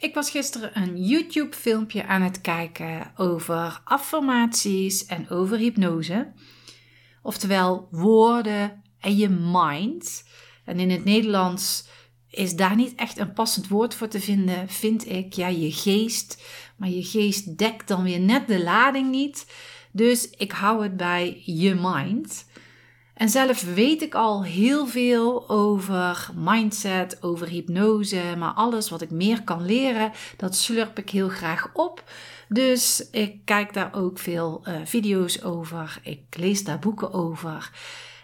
Ik was gisteren een YouTube-filmpje aan het kijken over affirmaties en over hypnose. Oftewel woorden en je mind. En in het Nederlands is daar niet echt een passend woord voor te vinden, vind ik. Ja, je geest. Maar je geest dekt dan weer net de lading niet. Dus ik hou het bij je mind. En zelf weet ik al heel veel over mindset, over hypnose, maar alles wat ik meer kan leren, dat slurp ik heel graag op. Dus ik kijk daar ook veel uh, video's over, ik lees daar boeken over.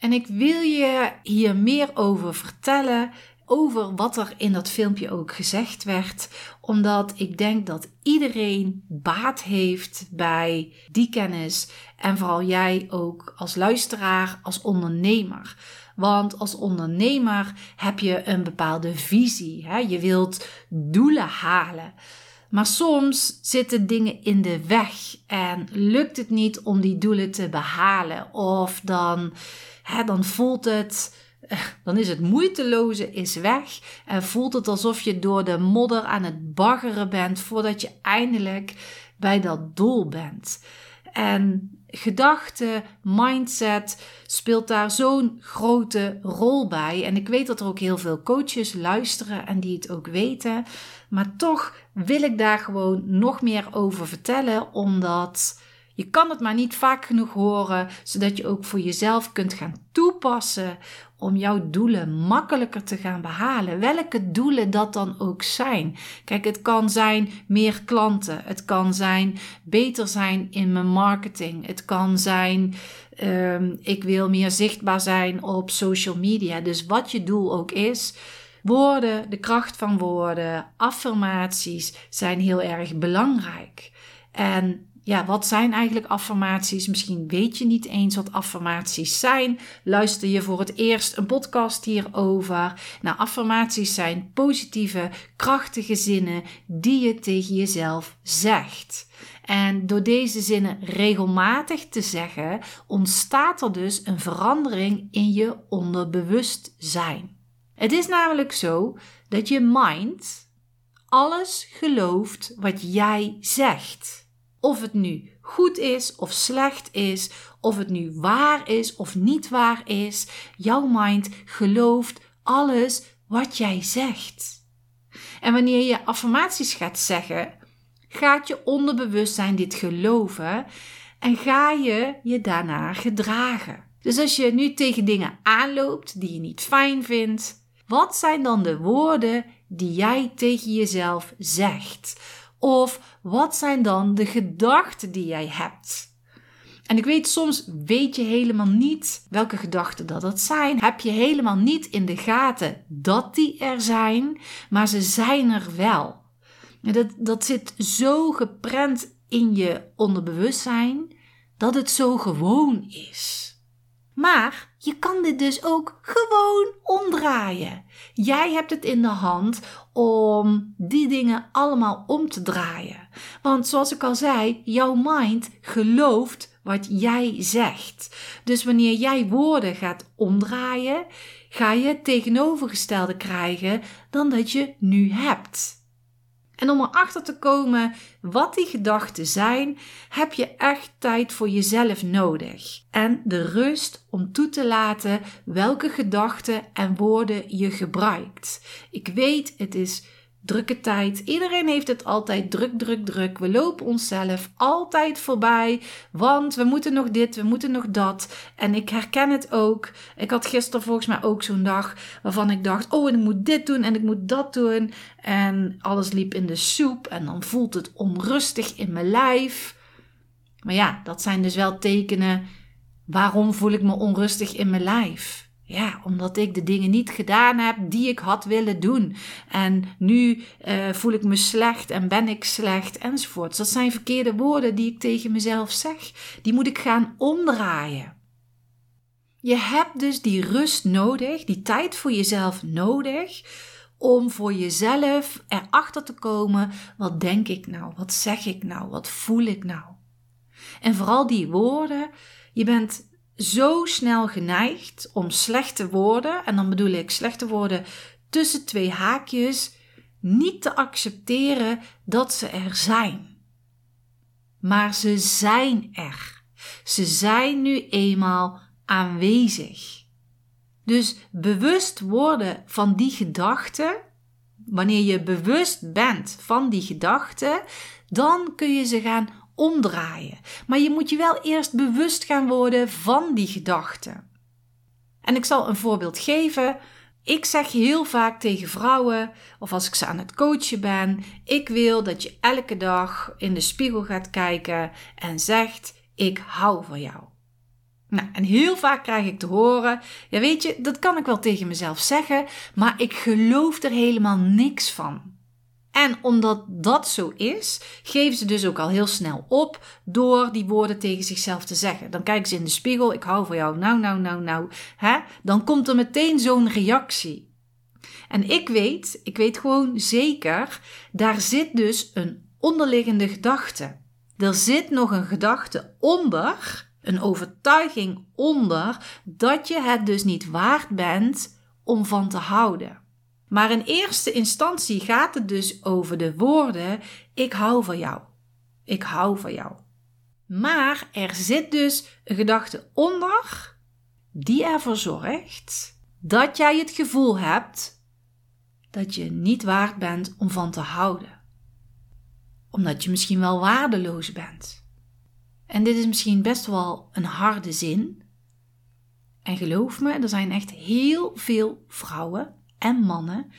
En ik wil je hier meer over vertellen over wat er in dat filmpje ook gezegd werd, omdat ik denk dat iedereen baat heeft bij die kennis en vooral jij ook als luisteraar, als ondernemer. Want als ondernemer heb je een bepaalde visie. Hè? Je wilt doelen halen. Maar soms zitten dingen in de weg en lukt het niet om die doelen te behalen. Of dan, hè, dan voelt het dan is het moeiteloze is weg en voelt het alsof je door de modder aan het baggeren bent voordat je eindelijk bij dat doel bent. En gedachte, mindset speelt daar zo'n grote rol bij. En ik weet dat er ook heel veel coaches luisteren en die het ook weten. Maar toch wil ik daar gewoon nog meer over vertellen, omdat je kan het maar niet vaak genoeg horen, zodat je ook voor jezelf kunt gaan toepassen om jouw doelen makkelijker te gaan behalen. Welke doelen dat dan ook zijn. Kijk, het kan zijn meer klanten. Het kan zijn beter zijn in mijn marketing. Het kan zijn um, ik wil meer zichtbaar zijn op social media. Dus wat je doel ook is. Woorden, de kracht van woorden, affirmaties zijn heel erg belangrijk. En ja, wat zijn eigenlijk affirmaties? Misschien weet je niet eens wat affirmaties zijn. Luister je voor het eerst een podcast hierover? Nou, affirmaties zijn positieve, krachtige zinnen die je tegen jezelf zegt. En door deze zinnen regelmatig te zeggen, ontstaat er dus een verandering in je onderbewustzijn. Het is namelijk zo dat je mind alles gelooft wat jij zegt. Of het nu goed is of slecht is, of het nu waar is of niet waar is, jouw mind gelooft alles wat jij zegt. En wanneer je affirmaties gaat zeggen, gaat je onderbewustzijn dit geloven en ga je je daarna gedragen. Dus als je nu tegen dingen aanloopt die je niet fijn vindt, wat zijn dan de woorden die jij tegen jezelf zegt? Of wat zijn dan de gedachten die jij hebt? En ik weet, soms weet je helemaal niet welke gedachten dat, dat zijn. Heb je helemaal niet in de gaten dat die er zijn, maar ze zijn er wel. Dat, dat zit zo geprent in je onderbewustzijn dat het zo gewoon is. Maar je kan dit dus ook gewoon omdraaien. Jij hebt het in de hand om die dingen allemaal om te draaien. Want zoals ik al zei, jouw mind gelooft wat jij zegt. Dus wanneer jij woorden gaat omdraaien, ga je het tegenovergestelde krijgen dan dat je nu hebt. En om erachter te komen wat die gedachten zijn, heb je echt tijd voor jezelf nodig. En de rust om toe te laten welke gedachten en woorden je gebruikt. Ik weet, het is drukke tijd. Iedereen heeft het altijd druk, druk, druk. We lopen onszelf altijd voorbij, want we moeten nog dit, we moeten nog dat. En ik herken het ook. Ik had gisteren volgens mij ook zo'n dag waarvan ik dacht: oh, ik moet dit doen en ik moet dat doen. En alles liep in de soep en dan voelt het onrustig in mijn lijf. Maar ja, dat zijn dus wel tekenen. Waarom voel ik me onrustig in mijn lijf? Ja, omdat ik de dingen niet gedaan heb die ik had willen doen. En nu uh, voel ik me slecht en ben ik slecht enzovoort. Dat zijn verkeerde woorden die ik tegen mezelf zeg. Die moet ik gaan omdraaien. Je hebt dus die rust nodig, die tijd voor jezelf nodig, om voor jezelf erachter te komen: wat denk ik nou? Wat zeg ik nou? Wat voel ik nou? En vooral die woorden. Je bent zo snel geneigd om slechte woorden, en dan bedoel ik slechte woorden tussen twee haakjes, niet te accepteren dat ze er zijn. Maar ze zijn er. Ze zijn nu eenmaal aanwezig. Dus bewust worden van die gedachten, wanneer je bewust bent van die gedachten, dan kun je ze gaan omdraaien. Maar je moet je wel eerst bewust gaan worden van die gedachten. En ik zal een voorbeeld geven. Ik zeg heel vaak tegen vrouwen, of als ik ze aan het coachen ben: ik wil dat je elke dag in de spiegel gaat kijken en zegt: Ik hou van jou. Nou, en heel vaak krijg ik te horen: Ja, weet je, dat kan ik wel tegen mezelf zeggen, maar ik geloof er helemaal niks van. En omdat dat zo is, geven ze dus ook al heel snel op door die woorden tegen zichzelf te zeggen. Dan kijken ze in de spiegel, ik hou van jou, nou, nou, nou, nou. Hè? Dan komt er meteen zo'n reactie. En ik weet, ik weet gewoon zeker, daar zit dus een onderliggende gedachte. Er zit nog een gedachte onder, een overtuiging onder, dat je het dus niet waard bent om van te houden. Maar in eerste instantie gaat het dus over de woorden: Ik hou van jou. Ik hou van jou. Maar er zit dus een gedachte onder die ervoor zorgt dat jij het gevoel hebt dat je niet waard bent om van te houden. Omdat je misschien wel waardeloos bent. En dit is misschien best wel een harde zin. En geloof me, er zijn echt heel veel vrouwen en mannen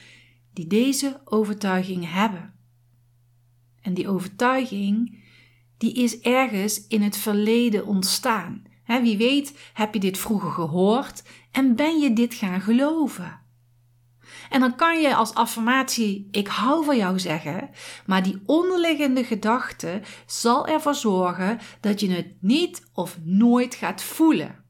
die deze overtuiging hebben. En die overtuiging die is ergens in het verleden ontstaan. wie weet heb je dit vroeger gehoord en ben je dit gaan geloven. En dan kan je als affirmatie ik hou van jou zeggen, maar die onderliggende gedachte zal ervoor zorgen dat je het niet of nooit gaat voelen.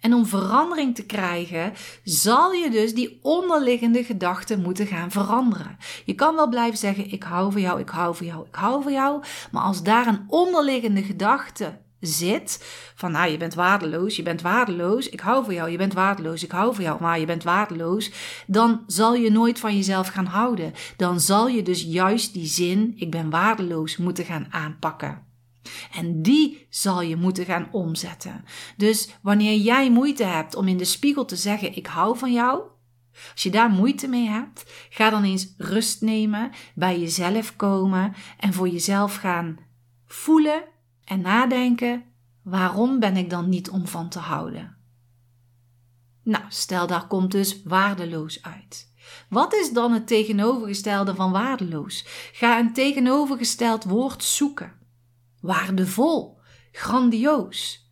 En om verandering te krijgen, zal je dus die onderliggende gedachten moeten gaan veranderen. Je kan wel blijven zeggen: Ik hou van jou, ik hou van jou, ik hou van jou. Maar als daar een onderliggende gedachte zit: van nou, je bent waardeloos, je bent waardeloos, ik hou van jou, je bent waardeloos, ik hou van jou, maar je bent waardeloos. Dan zal je nooit van jezelf gaan houden. Dan zal je dus juist die zin: Ik ben waardeloos moeten gaan aanpakken. En die zal je moeten gaan omzetten. Dus wanneer jij moeite hebt om in de spiegel te zeggen: Ik hou van jou. Als je daar moeite mee hebt, ga dan eens rust nemen, bij jezelf komen en voor jezelf gaan voelen en nadenken: waarom ben ik dan niet om van te houden? Nou, stel daar komt dus waardeloos uit. Wat is dan het tegenovergestelde van waardeloos? Ga een tegenovergesteld woord zoeken waardevol, grandioos.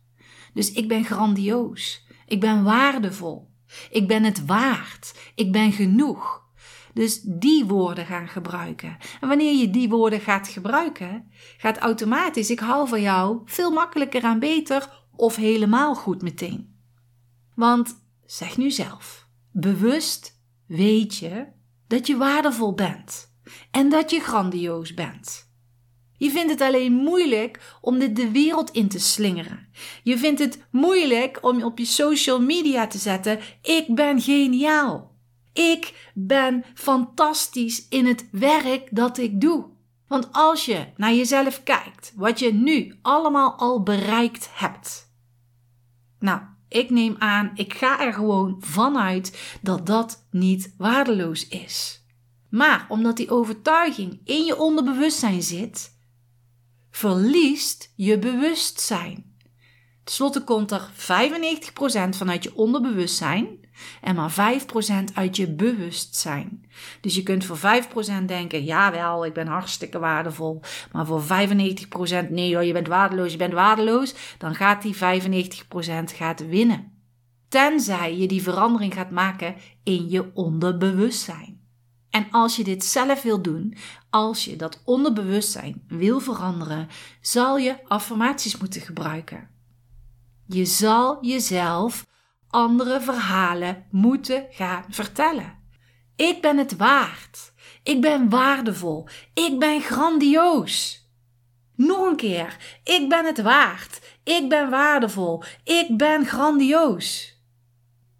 Dus ik ben grandioos. Ik ben waardevol. Ik ben het waard. Ik ben genoeg. Dus die woorden gaan gebruiken. En wanneer je die woorden gaat gebruiken, gaat automatisch ik hou van jou veel makkelijker en beter of helemaal goed meteen. Want zeg nu zelf, bewust weet je dat je waardevol bent en dat je grandioos bent. Je vindt het alleen moeilijk om dit de wereld in te slingeren. Je vindt het moeilijk om op je social media te zetten: ik ben geniaal. Ik ben fantastisch in het werk dat ik doe. Want als je naar jezelf kijkt, wat je nu allemaal al bereikt hebt. Nou, ik neem aan, ik ga er gewoon vanuit dat dat niet waardeloos is. Maar omdat die overtuiging in je onderbewustzijn zit, verliest je bewustzijn. Ten slotte komt er 95% vanuit je onderbewustzijn en maar 5% uit je bewustzijn. Dus je kunt voor 5% denken, jawel, ik ben hartstikke waardevol. Maar voor 95% nee hoor, je bent waardeloos, je bent waardeloos. Dan gaat die 95% gaat winnen. Tenzij je die verandering gaat maken in je onderbewustzijn. En als je dit zelf wil doen, als je dat onderbewustzijn wil veranderen, zal je affirmaties moeten gebruiken. Je zal jezelf andere verhalen moeten gaan vertellen. Ik ben het waard. Ik ben waardevol. Ik ben grandioos. Nog een keer. Ik ben het waard. Ik ben waardevol. Ik ben grandioos.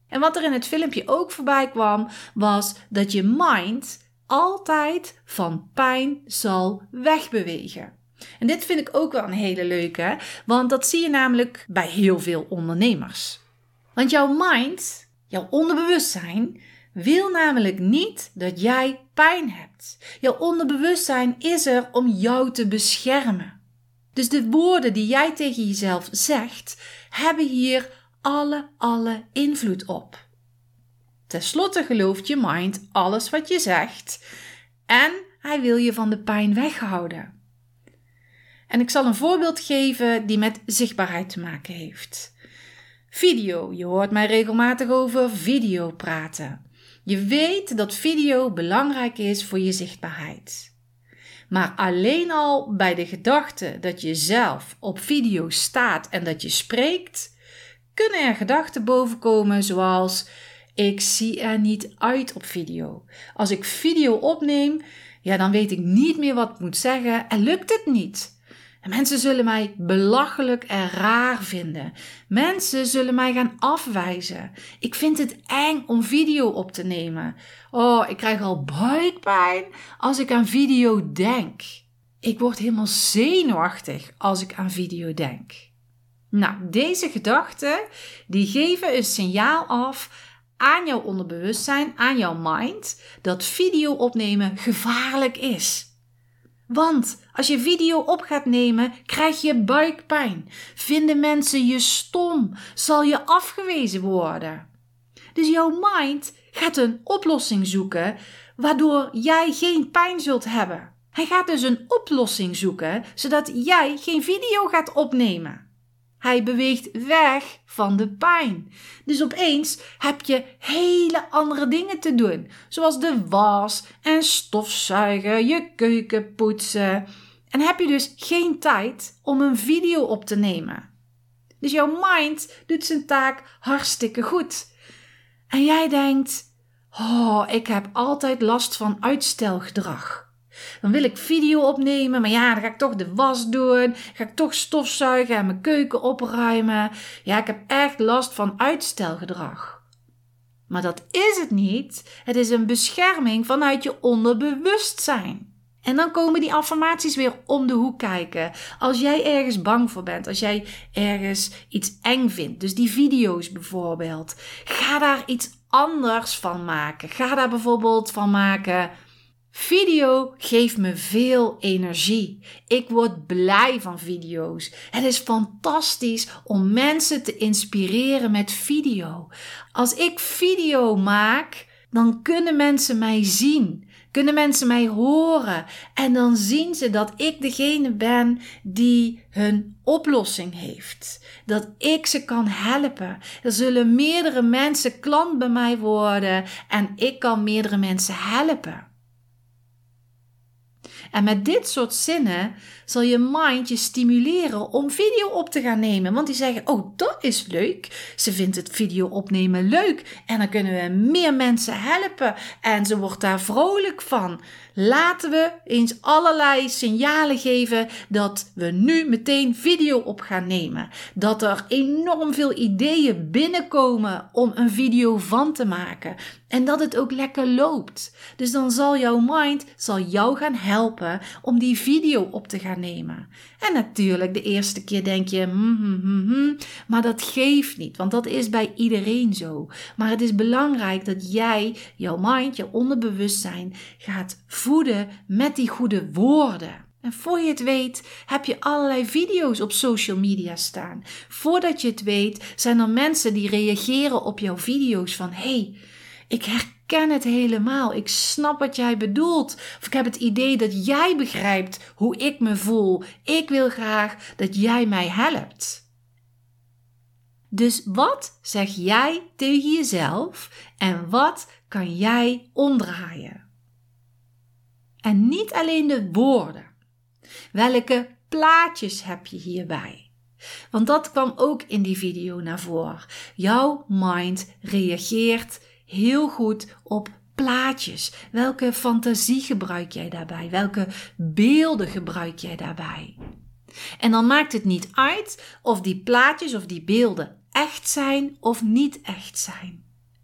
En wat er in het filmpje ook voorbij kwam, was dat je mind altijd van pijn zal wegbewegen. En dit vind ik ook wel een hele leuke, want dat zie je namelijk bij heel veel ondernemers. Want jouw mind, jouw onderbewustzijn, wil namelijk niet dat jij pijn hebt. Jouw onderbewustzijn is er om jou te beschermen. Dus de woorden die jij tegen jezelf zegt, hebben hier alle, alle invloed op. Ten slotte gelooft je mind alles wat je zegt en hij wil je van de pijn weghouden. En ik zal een voorbeeld geven die met zichtbaarheid te maken heeft. Video. Je hoort mij regelmatig over video praten. Je weet dat video belangrijk is voor je zichtbaarheid. Maar alleen al bij de gedachte dat je zelf op video staat en dat je spreekt, kunnen er gedachten bovenkomen zoals: Ik zie er niet uit op video. Als ik video opneem, ja, dan weet ik niet meer wat ik moet zeggen en lukt het niet. En mensen zullen mij belachelijk en raar vinden. Mensen zullen mij gaan afwijzen. Ik vind het eng om video op te nemen. Oh, ik krijg al buikpijn als ik aan video denk. Ik word helemaal zenuwachtig als ik aan video denk. Nou, deze gedachten die geven een signaal af aan jouw onderbewustzijn, aan jouw mind, dat video opnemen gevaarlijk is. Want als je video op gaat nemen, krijg je buikpijn. Vinden mensen je stom? Zal je afgewezen worden? Dus jouw mind gaat een oplossing zoeken waardoor jij geen pijn zult hebben. Hij gaat dus een oplossing zoeken zodat jij geen video gaat opnemen. Hij beweegt weg van de pijn. Dus opeens heb je hele andere dingen te doen, zoals de was en stofzuigen, je keuken poetsen. En heb je dus geen tijd om een video op te nemen. Dus jouw mind doet zijn taak hartstikke goed. En jij denkt: Oh, ik heb altijd last van uitstelgedrag. Dan wil ik video opnemen, maar ja, dan ga ik toch de was doen. Ga ik toch stofzuigen en mijn keuken opruimen. Ja, ik heb echt last van uitstelgedrag. Maar dat is het niet. Het is een bescherming vanuit je onderbewustzijn. En dan komen die affirmaties weer om de hoek kijken. Als jij ergens bang voor bent, als jij ergens iets eng vindt, dus die video's bijvoorbeeld, ga daar iets anders van maken. Ga daar bijvoorbeeld van maken. Video geeft me veel energie. Ik word blij van video's. Het is fantastisch om mensen te inspireren met video. Als ik video maak, dan kunnen mensen mij zien. Kunnen mensen mij horen en dan zien ze dat ik degene ben die hun oplossing heeft. Dat ik ze kan helpen. Er zullen meerdere mensen klant bij mij worden en ik kan meerdere mensen helpen. En met dit soort zinnen zal je mind je stimuleren om video op te gaan nemen. Want die zeggen: Oh, dat is leuk. Ze vindt het video opnemen leuk. En dan kunnen we meer mensen helpen. En ze wordt daar vrolijk van. Laten we eens allerlei signalen geven dat we nu meteen video op gaan nemen. Dat er enorm veel ideeën binnenkomen om een video van te maken. En dat het ook lekker loopt. Dus dan zal jouw mind zal jou gaan helpen om die video op te gaan nemen. En natuurlijk, de eerste keer denk je, hmm, hmm, hmm, hmm, maar dat geeft niet, want dat is bij iedereen zo. Maar het is belangrijk dat jij jouw mind, je onderbewustzijn gaat voeden met die goede woorden. En voor je het weet, heb je allerlei video's op social media staan. Voordat je het weet, zijn er mensen die reageren op jouw video's van: hey, ik herken het helemaal. Ik snap wat jij bedoelt. Of ik heb het idee dat jij begrijpt hoe ik me voel. Ik wil graag dat jij mij helpt. Dus wat zeg jij tegen jezelf en wat kan jij omdraaien? En niet alleen de woorden. Welke plaatjes heb je hierbij? Want dat kwam ook in die video naar voren. Jouw mind reageert heel goed op plaatjes. Welke fantasie gebruik jij daarbij? Welke beelden gebruik jij daarbij? En dan maakt het niet uit of die plaatjes of die beelden echt zijn of niet echt zijn.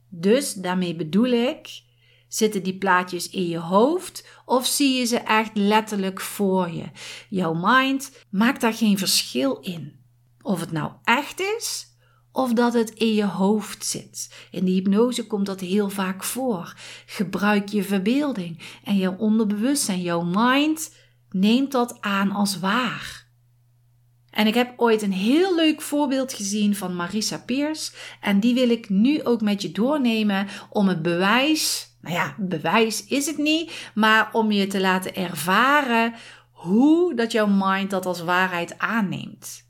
Dus daarmee bedoel ik, zitten die plaatjes in je hoofd of zie je ze echt letterlijk voor je? Jouw mind maakt daar geen verschil in. Of het nou echt is of dat het in je hoofd zit. In de hypnose komt dat heel vaak voor. Gebruik je verbeelding en jouw onderbewustzijn, jouw mind neemt dat aan als waar. En ik heb ooit een heel leuk voorbeeld gezien van Marissa Peers. En die wil ik nu ook met je doornemen om het bewijs, nou ja, bewijs is het niet, maar om je te laten ervaren hoe dat jouw mind dat als waarheid aanneemt.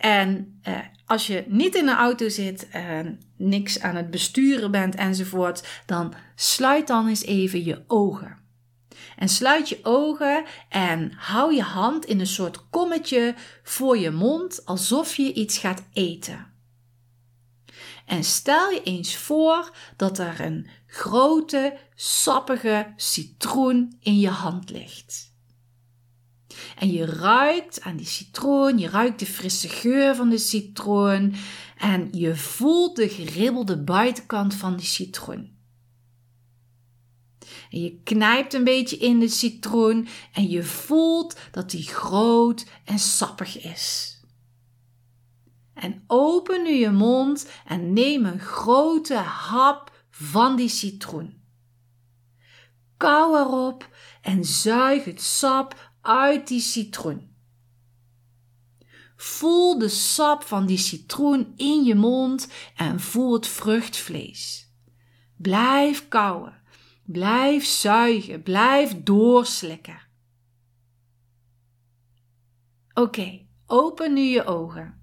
En eh, als je niet in een auto zit en niks aan het besturen bent enzovoort, dan sluit dan eens even je ogen. En sluit je ogen en hou je hand in een soort kommetje voor je mond alsof je iets gaat eten. En stel je eens voor dat er een grote, sappige citroen in je hand ligt. En je ruikt aan die citroen, je ruikt de frisse geur van de citroen en je voelt de geribbelde buitenkant van die citroen. En je knijpt een beetje in de citroen en je voelt dat die groot en sappig is. En open nu je mond en neem een grote hap van die citroen. Kauw erop en zuig het sap uit die citroen. Voel de sap van die citroen in je mond en voel het vruchtvlees. Blijf kauwen, blijf zuigen, blijf doorslikken. Oké, open nu je ogen.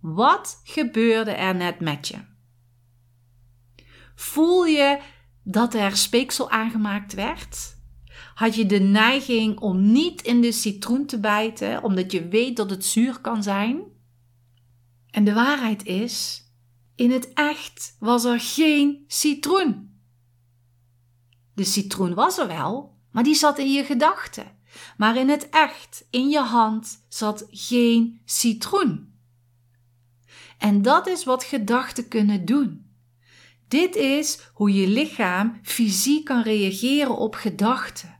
Wat gebeurde er net met je? Voel je dat er speeksel aangemaakt werd? Had je de neiging om niet in de citroen te bijten, omdat je weet dat het zuur kan zijn? En de waarheid is, in het echt was er geen citroen. De citroen was er wel, maar die zat in je gedachten. Maar in het echt, in je hand, zat geen citroen. En dat is wat gedachten kunnen doen. Dit is hoe je lichaam fysiek kan reageren op gedachten.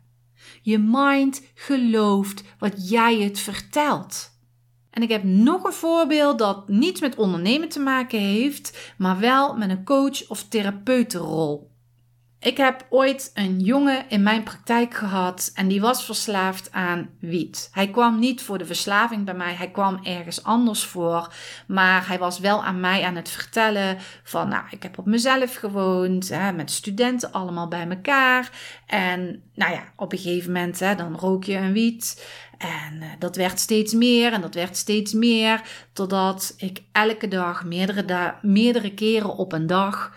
Je mind gelooft wat jij het vertelt. En ik heb nog een voorbeeld dat niets met ondernemen te maken heeft, maar wel met een coach- of therapeutenrol. Ik heb ooit een jongen in mijn praktijk gehad en die was verslaafd aan wiet. Hij kwam niet voor de verslaving bij mij, hij kwam ergens anders voor. Maar hij was wel aan mij aan het vertellen van, nou, ik heb op mezelf gewoond, hè, met studenten allemaal bij elkaar. En nou ja, op een gegeven moment, hè, dan rook je een wiet. En uh, dat werd steeds meer en dat werd steeds meer, totdat ik elke dag, meerdere, da meerdere keren op een dag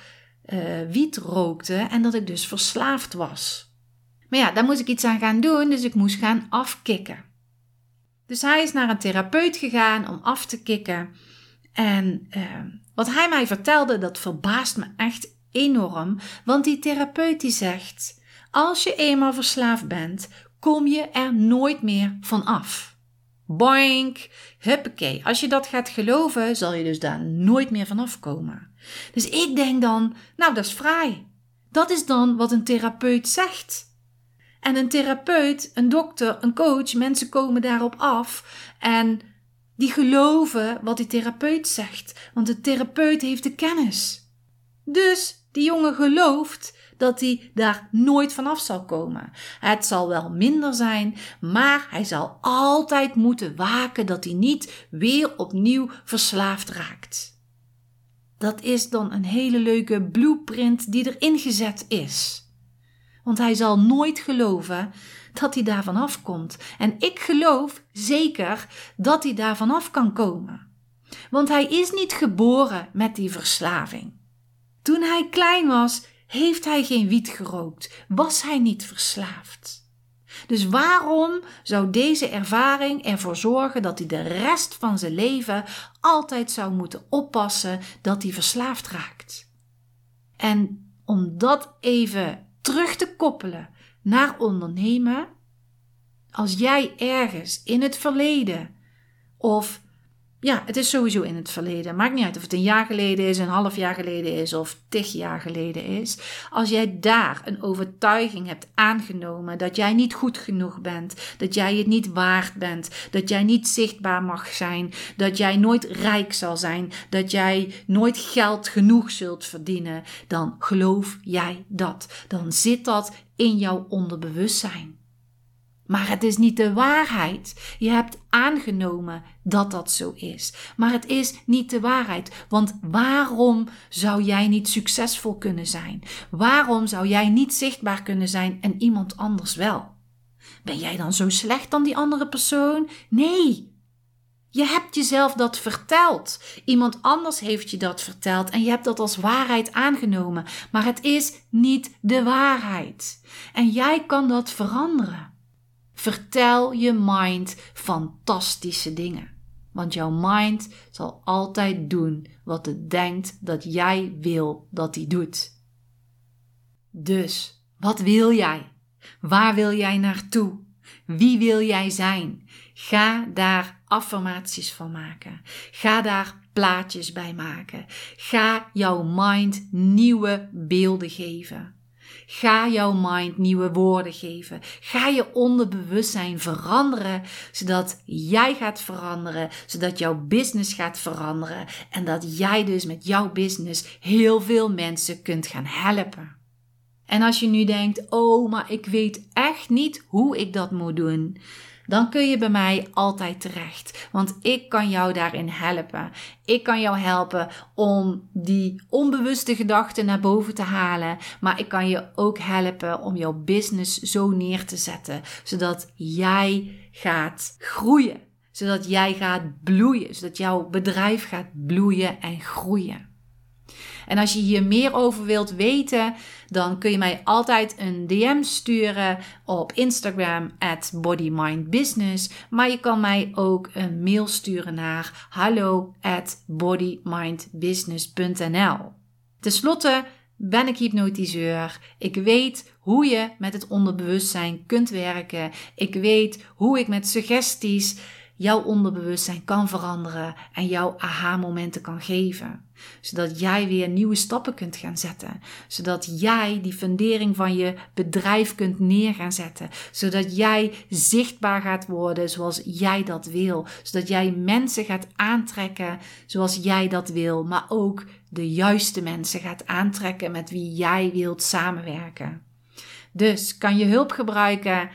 uh, wiet rookte en dat ik dus verslaafd was. Maar ja, daar moest ik iets aan gaan doen, dus ik moest gaan afkicken. Dus hij is naar een therapeut gegaan om af te kicken. En uh, wat hij mij vertelde, dat verbaast me echt enorm. Want die therapeut die zegt: als je eenmaal verslaafd bent, kom je er nooit meer van af. boink, huppakee. Als je dat gaat geloven, zal je dus daar nooit meer vanaf komen. Dus ik denk dan, nou dat is fraai. Dat is dan wat een therapeut zegt. En een therapeut, een dokter, een coach, mensen komen daarop af en die geloven wat die therapeut zegt, want de therapeut heeft de kennis. Dus die jongen gelooft dat hij daar nooit vanaf zal komen. Het zal wel minder zijn, maar hij zal altijd moeten waken dat hij niet weer opnieuw verslaafd raakt. Dat is dan een hele leuke blueprint die erin gezet is. Want hij zal nooit geloven dat hij daar vanaf komt. En ik geloof zeker dat hij daar vanaf kan komen. Want hij is niet geboren met die verslaving. Toen hij klein was, heeft hij geen wiet gerookt, was hij niet verslaafd. Dus waarom zou deze ervaring ervoor zorgen dat hij de rest van zijn leven altijd zou moeten oppassen dat hij verslaafd raakt? En om dat even terug te koppelen naar ondernemen, als jij ergens in het verleden of ja, het is sowieso in het verleden. Maakt niet uit of het een jaar geleden is, een half jaar geleden is of tig jaar geleden is. Als jij daar een overtuiging hebt aangenomen dat jij niet goed genoeg bent, dat jij het niet waard bent, dat jij niet zichtbaar mag zijn, dat jij nooit rijk zal zijn, dat jij nooit geld genoeg zult verdienen, dan geloof jij dat. Dan zit dat in jouw onderbewustzijn. Maar het is niet de waarheid. Je hebt aangenomen dat dat zo is. Maar het is niet de waarheid. Want waarom zou jij niet succesvol kunnen zijn? Waarom zou jij niet zichtbaar kunnen zijn en iemand anders wel? Ben jij dan zo slecht dan die andere persoon? Nee. Je hebt jezelf dat verteld. Iemand anders heeft je dat verteld en je hebt dat als waarheid aangenomen. Maar het is niet de waarheid. En jij kan dat veranderen. Vertel je mind fantastische dingen. Want jouw mind zal altijd doen wat het denkt dat jij wil dat hij doet. Dus, wat wil jij? Waar wil jij naartoe? Wie wil jij zijn? Ga daar affirmaties van maken. Ga daar plaatjes bij maken. Ga jouw mind nieuwe beelden geven. Ga jouw mind nieuwe woorden geven. Ga je onderbewustzijn veranderen, zodat jij gaat veranderen, zodat jouw business gaat veranderen en dat jij dus met jouw business heel veel mensen kunt gaan helpen. En als je nu denkt: "Oh, maar ik weet echt niet hoe ik dat moet doen." Dan kun je bij mij altijd terecht. Want ik kan jou daarin helpen. Ik kan jou helpen om die onbewuste gedachten naar boven te halen. Maar ik kan je ook helpen om jouw business zo neer te zetten. Zodat jij gaat groeien. Zodat jij gaat bloeien. Zodat jouw bedrijf gaat bloeien en groeien. En als je hier meer over wilt weten, dan kun je mij altijd een DM sturen op Instagram at bodymindbusiness. Maar je kan mij ook een mail sturen naar hallo at bodymindbusiness.nl. Ten slotte ben ik hypnotiseur. Ik weet hoe je met het onderbewustzijn kunt werken. Ik weet hoe ik met suggesties jouw onderbewustzijn kan veranderen en jouw aha-momenten kan geven. Zodat jij weer nieuwe stappen kunt gaan zetten. Zodat jij die fundering van je bedrijf kunt neer gaan zetten. Zodat jij zichtbaar gaat worden zoals jij dat wil. Zodat jij mensen gaat aantrekken zoals jij dat wil. Maar ook de juiste mensen gaat aantrekken met wie jij wilt samenwerken. Dus kan je hulp gebruiken?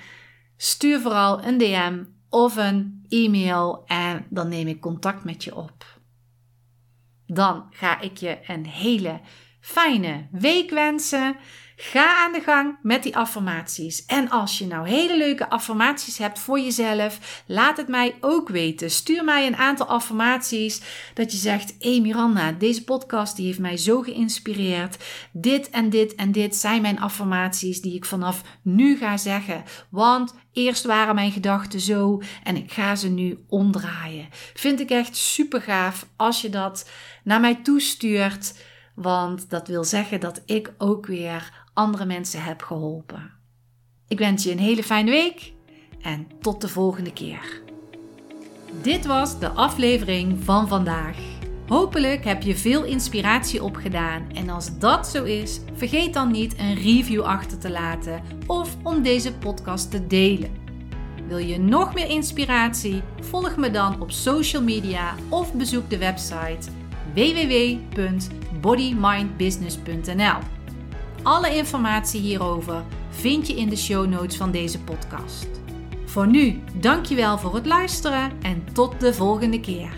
Stuur vooral een DM of een e-mail en dan neem ik contact met je op. Dan ga ik je een hele fijne week wensen. Ga aan de gang met die affirmaties. En als je nou hele leuke affirmaties hebt voor jezelf, laat het mij ook weten. Stuur mij een aantal affirmaties dat je zegt: "Hé hey Miranda, deze podcast die heeft mij zo geïnspireerd. Dit en dit en dit zijn mijn affirmaties die ik vanaf nu ga zeggen, want Eerst waren mijn gedachten zo en ik ga ze nu omdraaien. Vind ik echt super gaaf als je dat naar mij toestuurt. Want dat wil zeggen dat ik ook weer andere mensen heb geholpen. Ik wens je een hele fijne week en tot de volgende keer. Dit was de aflevering van vandaag. Hopelijk heb je veel inspiratie opgedaan en als dat zo is, vergeet dan niet een review achter te laten of om deze podcast te delen. Wil je nog meer inspiratie? Volg me dan op social media of bezoek de website www.bodymindbusiness.nl. Alle informatie hierover vind je in de show notes van deze podcast. Voor nu, dankjewel voor het luisteren en tot de volgende keer.